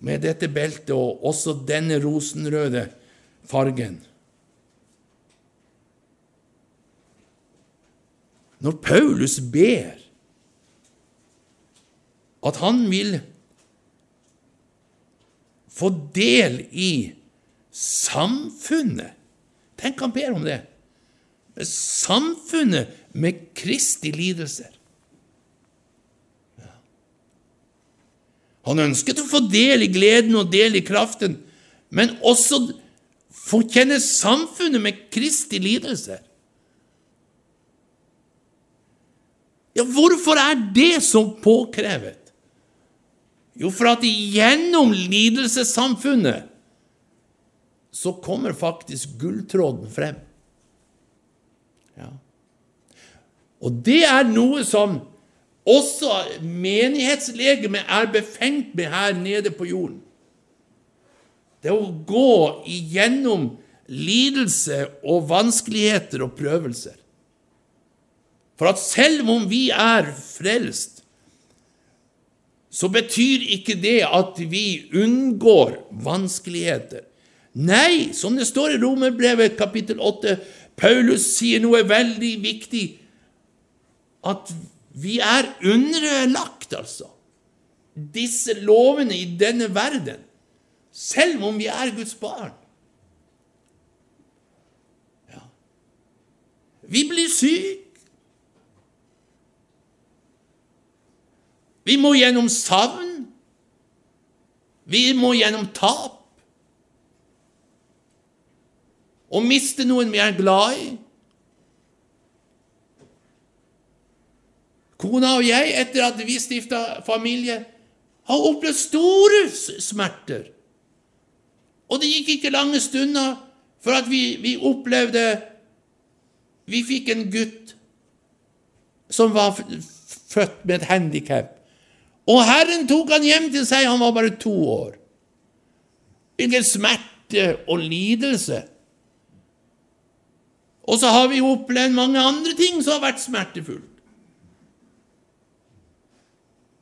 med dette beltet og også denne rosenrøde fargen. Når Paulus ber at han vil få del i samfunnet Tenk han ber om det. Samfunnet med Kristi lidelser. Han ønsket å få del i gleden og del i kraften, men også få kjenne samfunnet med Kristi lidelser. Ja, hvorfor er det så påkrevet? Jo, for at gjennom lidelsessamfunnet så kommer faktisk gulltråden frem. Ja. Og det er noe som også menighetslegemet er befengt med her nede på jorden. Det å gå igjennom lidelse og vanskeligheter og prøvelser. For at selv om vi er frelst, så betyr ikke det at vi unngår vanskeligheter. Nei, som det står i Romerbrevet kapittel 8, Paulus sier noe veldig viktig, at vi er underlagt, altså, disse lovene i denne verden, selv om vi er Guds barn. Ja. Vi blir syke. Vi må gjennom savn. Vi må gjennom tap. Å miste noen vi er glad i. Kona og jeg, etter at vi stifta familie, har opplevd store smerter. Og det gikk ikke lange stunder for vi, vi opplevde Vi fikk en gutt som var født med et handikap. Og Herren tok han hjem til seg, han var bare to år. Hvilken smerte og lidelse. Og så har vi opplevd mange andre ting som har vært smertefullt.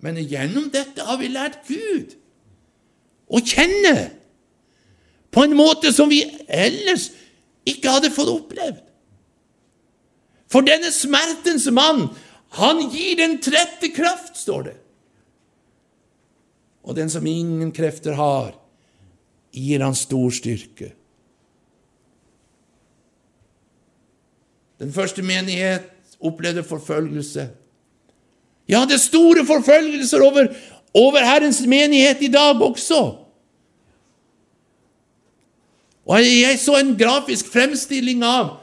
Men gjennom dette har vi lært Gud å kjenne på en måte som vi ellers ikke hadde fått opplevd. For denne smertens mann, han gir den trette kraft, står det. Og den som ingen krefter har, gir han stor styrke. Den første menighet opplevde forfølgelse. Ja, det er store forfølgelser over, over Herrens menighet i dag også. Og Jeg så en grafisk fremstilling av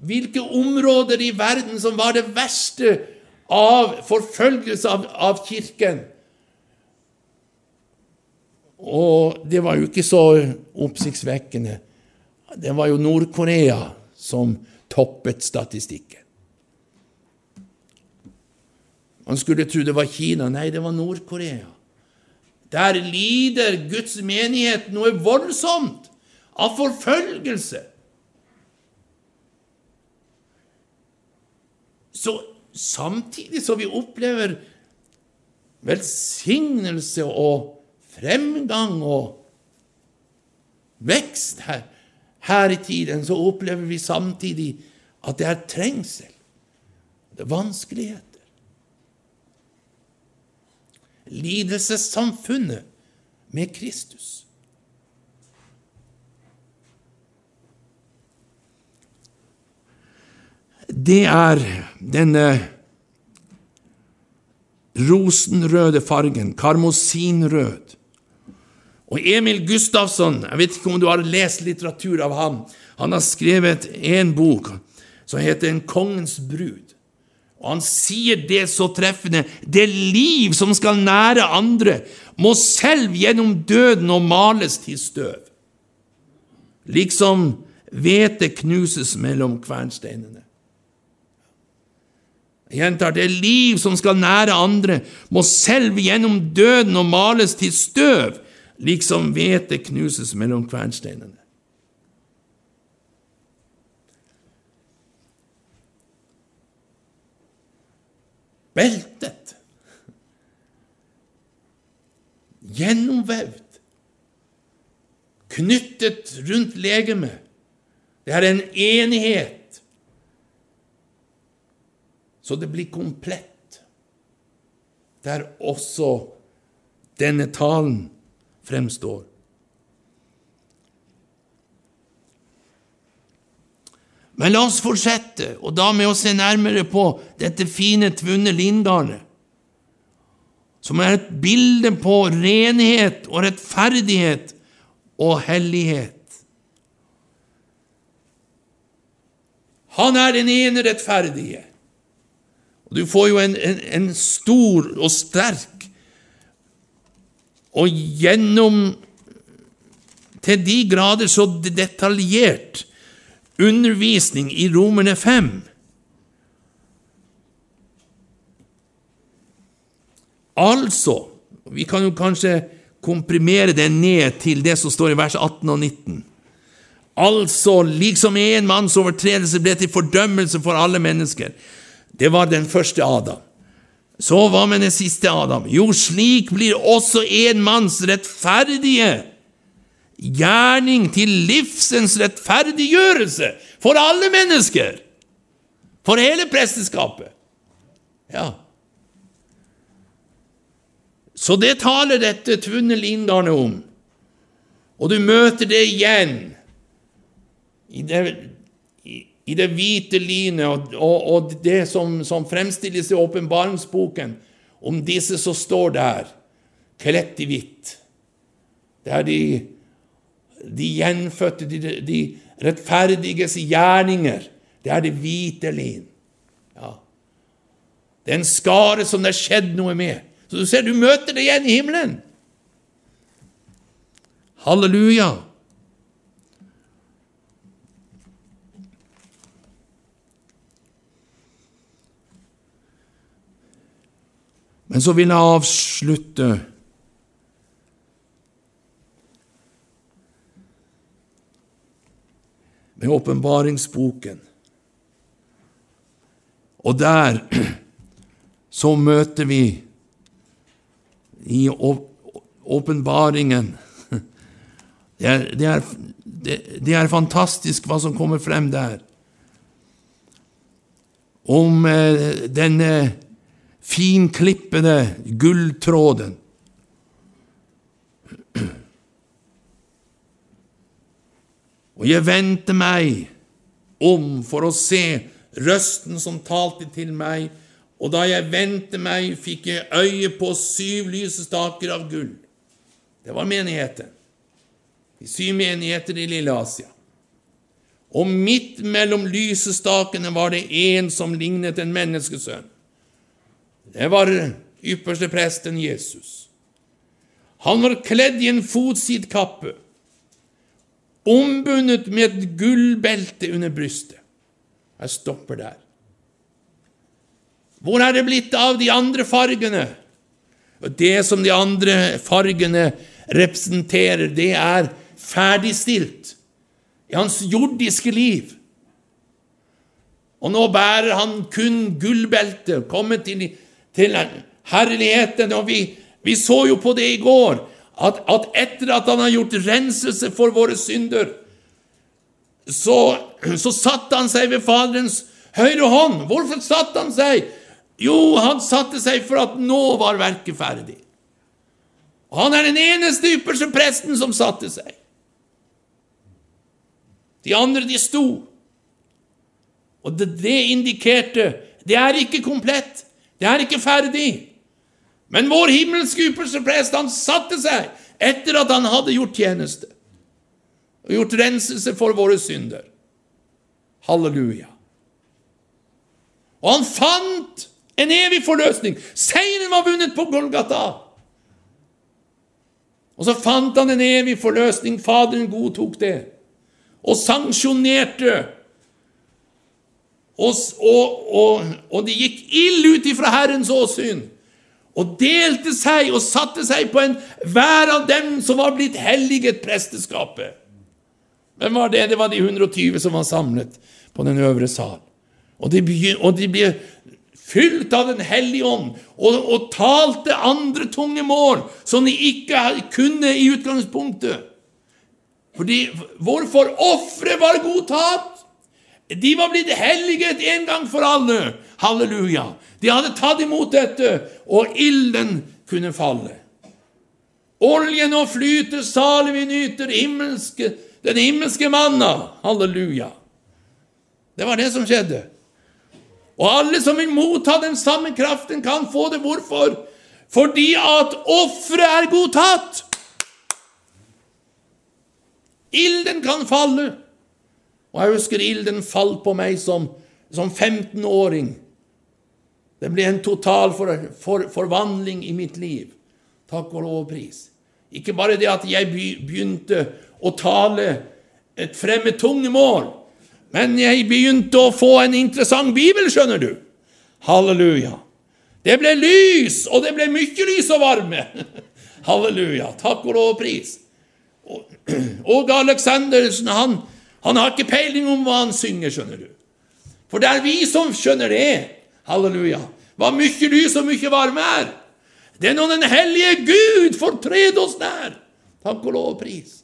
hvilke områder i verden som var det verste av forfølgelse av, av Kirken. Og det var jo ikke så oppsiktsvekkende. Det var jo Nord-Korea som toppet statistikken. Man skulle tro det var Kina. Nei, det var Nord-Korea. Der lider Guds menighet noe voldsomt av forfølgelse. Så samtidig som vi opplever velsignelse og fremgang og vekst her, her i tiden, så opplever vi samtidig at det er trengsel. Det er vanskeligheter. lidelsessamfunnet med Kristus. Det er denne rosenrøde fargen, karmosinrød. Og Emil Gustavsson, jeg vet ikke om du har lest litteratur av ham, han har skrevet en bok som heter En kongens brud. Og han sier det så treffende. Det liv som skal nære andre, må selv gjennom døden og males til støv, liksom hvete knuses mellom kvernsteinene. Jeg gjentar, det liv som skal nære andre, må selv gjennom døden og males til støv, liksom hvete knuses mellom kvernsteinene. Beltet. Gjennomvevd. Knyttet rundt legemet. Det er en enighet. Så det blir komplett. Det er også denne talen fremstår. Men la oss fortsette, og da med å se nærmere på dette fine, tvunne lingarnet, som er et bilde på renhet og rettferdighet og hellighet. Han er den ene rettferdige. Og Du får jo en, en, en stor og sterk og gjennom til de grader så detaljert undervisning i Romerne 5. Altså Vi kan jo kanskje komprimere det ned til det som står i vers 18 og 19. Altså, liksom en manns overtredelse ble til fordømmelse for alle mennesker. Det var den første Adam. Så hva med den siste Adam? Jo, slik blir også en manns rettferdige gjerning til livsens rettferdiggjørelse for alle mennesker. For hele presteskapet. Ja. Så det taler dette tvunne Lindarne om. Og du møter det igjen i det, i, det hvite linet og, og, og, det som, som fremstilles i åpenbaringsboken om disse som står der, kledt i hvitt. Det er de de gjenfødte, de, de rettferdiges gjerninger. Det er det hvite lin. Ja. Det er en skare som det har skjedd noe med. Så du ser, du møter det igjen i himmelen. Halleluja. Men så vil jeg avslutte med åpenbaringsboken. Og der så møter vi i åpenbaringen det det, det er, fantastisk hva som kommer frem der. Om eh, denne finklippede gulltråden Og jeg vendte meg om for å se røsten som talte til meg, og da jeg vendte meg, fikk jeg øye på syv lysestaker av gull. Det var menigheten. De syv menigheter i Lille Asia. Og midt mellom lysestakene var det en som lignet en menneskesønn. Det var ypperste presten Jesus. Han var kledd i en fotsidkappe ombundet med et gullbelte under brystet. Jeg stopper der. Hvor er det blitt av de andre fargene? Det som de andre fargene representerer, det er ferdigstilt i hans jordiske liv. Og nå bærer han kun gullbeltet, kommet til, til herligheten. Og vi, vi så jo på det i går, at, at etter at han har gjort renselse for våre synder, så, så satte han seg ved Faderens høyre hånd. Hvorfor satte han seg? Jo, han satte seg for at nå var verket ferdig. Og han er den eneste ypperste presten som satte seg. De andre, de sto. Og det, det indikerte det er ikke komplett. Det er ikke ferdig. Men vår himmelske ypperste han satte seg etter at han hadde gjort tjeneste og gjort renselse for våre synder. Halleluja. Og han fant en evig forløsning. Seieren var vunnet på Golgata. Og så fant han en evig forløsning. Faderen godtok det og sanksjonerte. Og, og, og, det gikk ild ut ifra Herrens åsyn og delte seg og satte seg på en hver av dem som var blitt helliget presteskapet. Hvem var det? Det var de 120 som var samlet på den øvre sal. Og de, og de ble fylt av Den hellige ånd og, og talte andre tunge mål som de ikke kunne i utgangspunktet. Fordi, Hvorfor? Offeret var godtatt! De var blitt helliget en gang for alle. Halleluja. De hadde tatt imot dette, og ilden kunne falle. Oljen og flyter, salig vi nyter himmelske, den himmelske manna. Halleluja. Det var det som skjedde. Og alle som vil motta den samme kraften, kan få det. Hvorfor? Fordi at offeret er godtatt. Ilden kan falle. Og jeg husker ilden falt på meg som, som 15-åring. Det ble en total for, for, forvandling i mitt liv. Takk og lov og pris. Ikke bare det at jeg begynte å tale et fremmed tungemål, men jeg begynte å få en interessant bibel, skjønner du. Halleluja. Det ble lys, og det ble mye lys og varme. Halleluja. Takk og lov og pris. Og Aleksandersen, han, han har ikke peiling om hva han synger, skjønner du. For det er vi som skjønner det. Halleluja. Hva mye lys og mye varme er. Det er når Den hellige Gud fortred oss nær. Takk og lov og pris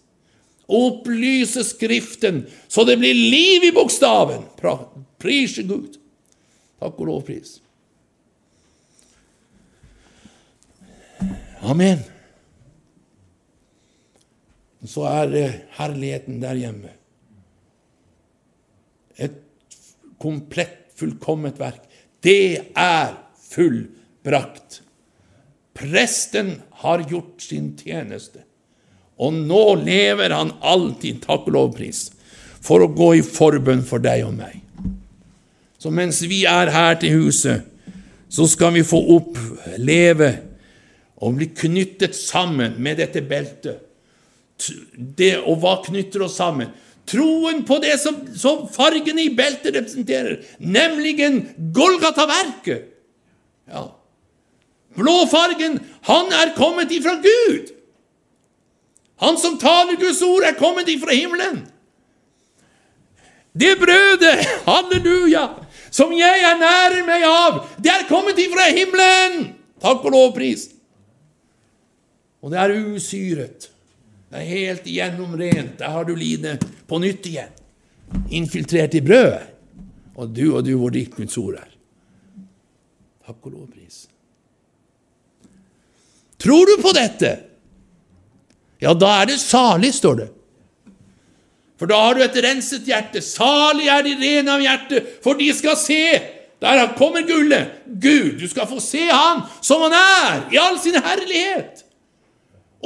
opplyse Skriften, så det blir liv i bokstaven. Prise Gud. Takk og lovpris. Amen. Så er herligheten der hjemme. Et komplett, fullkomment verk. Det er fullbrakt. Presten har gjort sin tjeneste. Og nå lever han alltid, takk og lovpris, for å gå i forbønn for deg og meg. Så mens vi er her til huset, så skal vi få oppleve og bli knyttet sammen med dette beltet. Det, og hva knytter oss sammen? Troen på det som, som fargene i beltet representerer, nemlig Golgata-verket. Ja. Blåfargen, han er kommet ifra Gud. Han som taler Guds ord, er kommet ifra himmelen. Det brødet, halleluja, som jeg ernærer meg av, det er kommet ifra himmelen! Takk og lovpris. Og det er usyret. Det er helt gjennomrent. Der har du lidet på nytt igjen. Infiltrert i brødet. Og du og du, hvor ditt Guds ord er. Takk og lovpris. Tror du på dette? ja, da er det salig, står det. For da har du et renset hjerte. Salig er de rene av hjerte, for de skal se. Der kommer gullet. Gud, du skal få se Han som Han er, i all sin herlighet.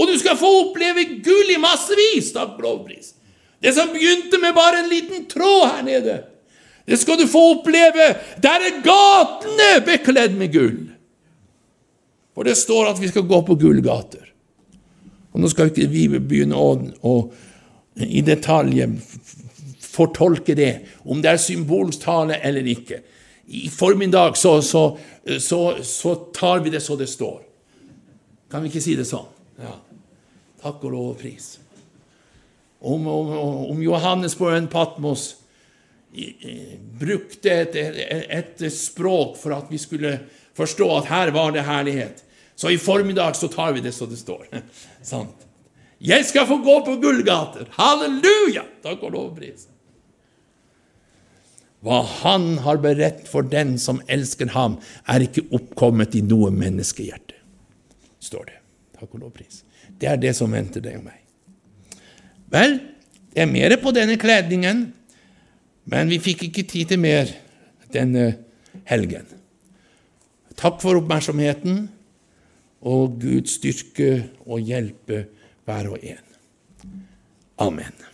Og du skal få oppleve gull i massevis. Takk, lovpris. Det som begynte med bare en liten tråd her nede, det skal du få oppleve. Der er gatene bekledd med gull. For det står at vi skal gå på gullgater. Og Nå skal ikke vi begynne å, å i detalj fortolke det, om det er symbolstale eller ikke. I formiddag så, så, så, så, tar vi det så det står. Kan vi ikke si det sånn? Ja. Takk og lov og pris. Om, om, om Johannes på en Patmos brukte et, et, et, språk for at vi skulle forstå at her var det herlighet, så i formiddag så tar vi det så det står. Sant? Jeg skal få gå på gullgater. Halleluja! Takk og lov og pris. Hva Han har beredt for den som elsker ham, er ikke oppkommet i noe menneskehjerte, står det. Takk og lovpris. Det er det som venter deg og meg. Vel, det er mer på denne kledningen, men vi fikk ikke tid til mer denne helgen. Takk for oppmerksomheten og Guds styrke og hjelpe hver og en. Amen.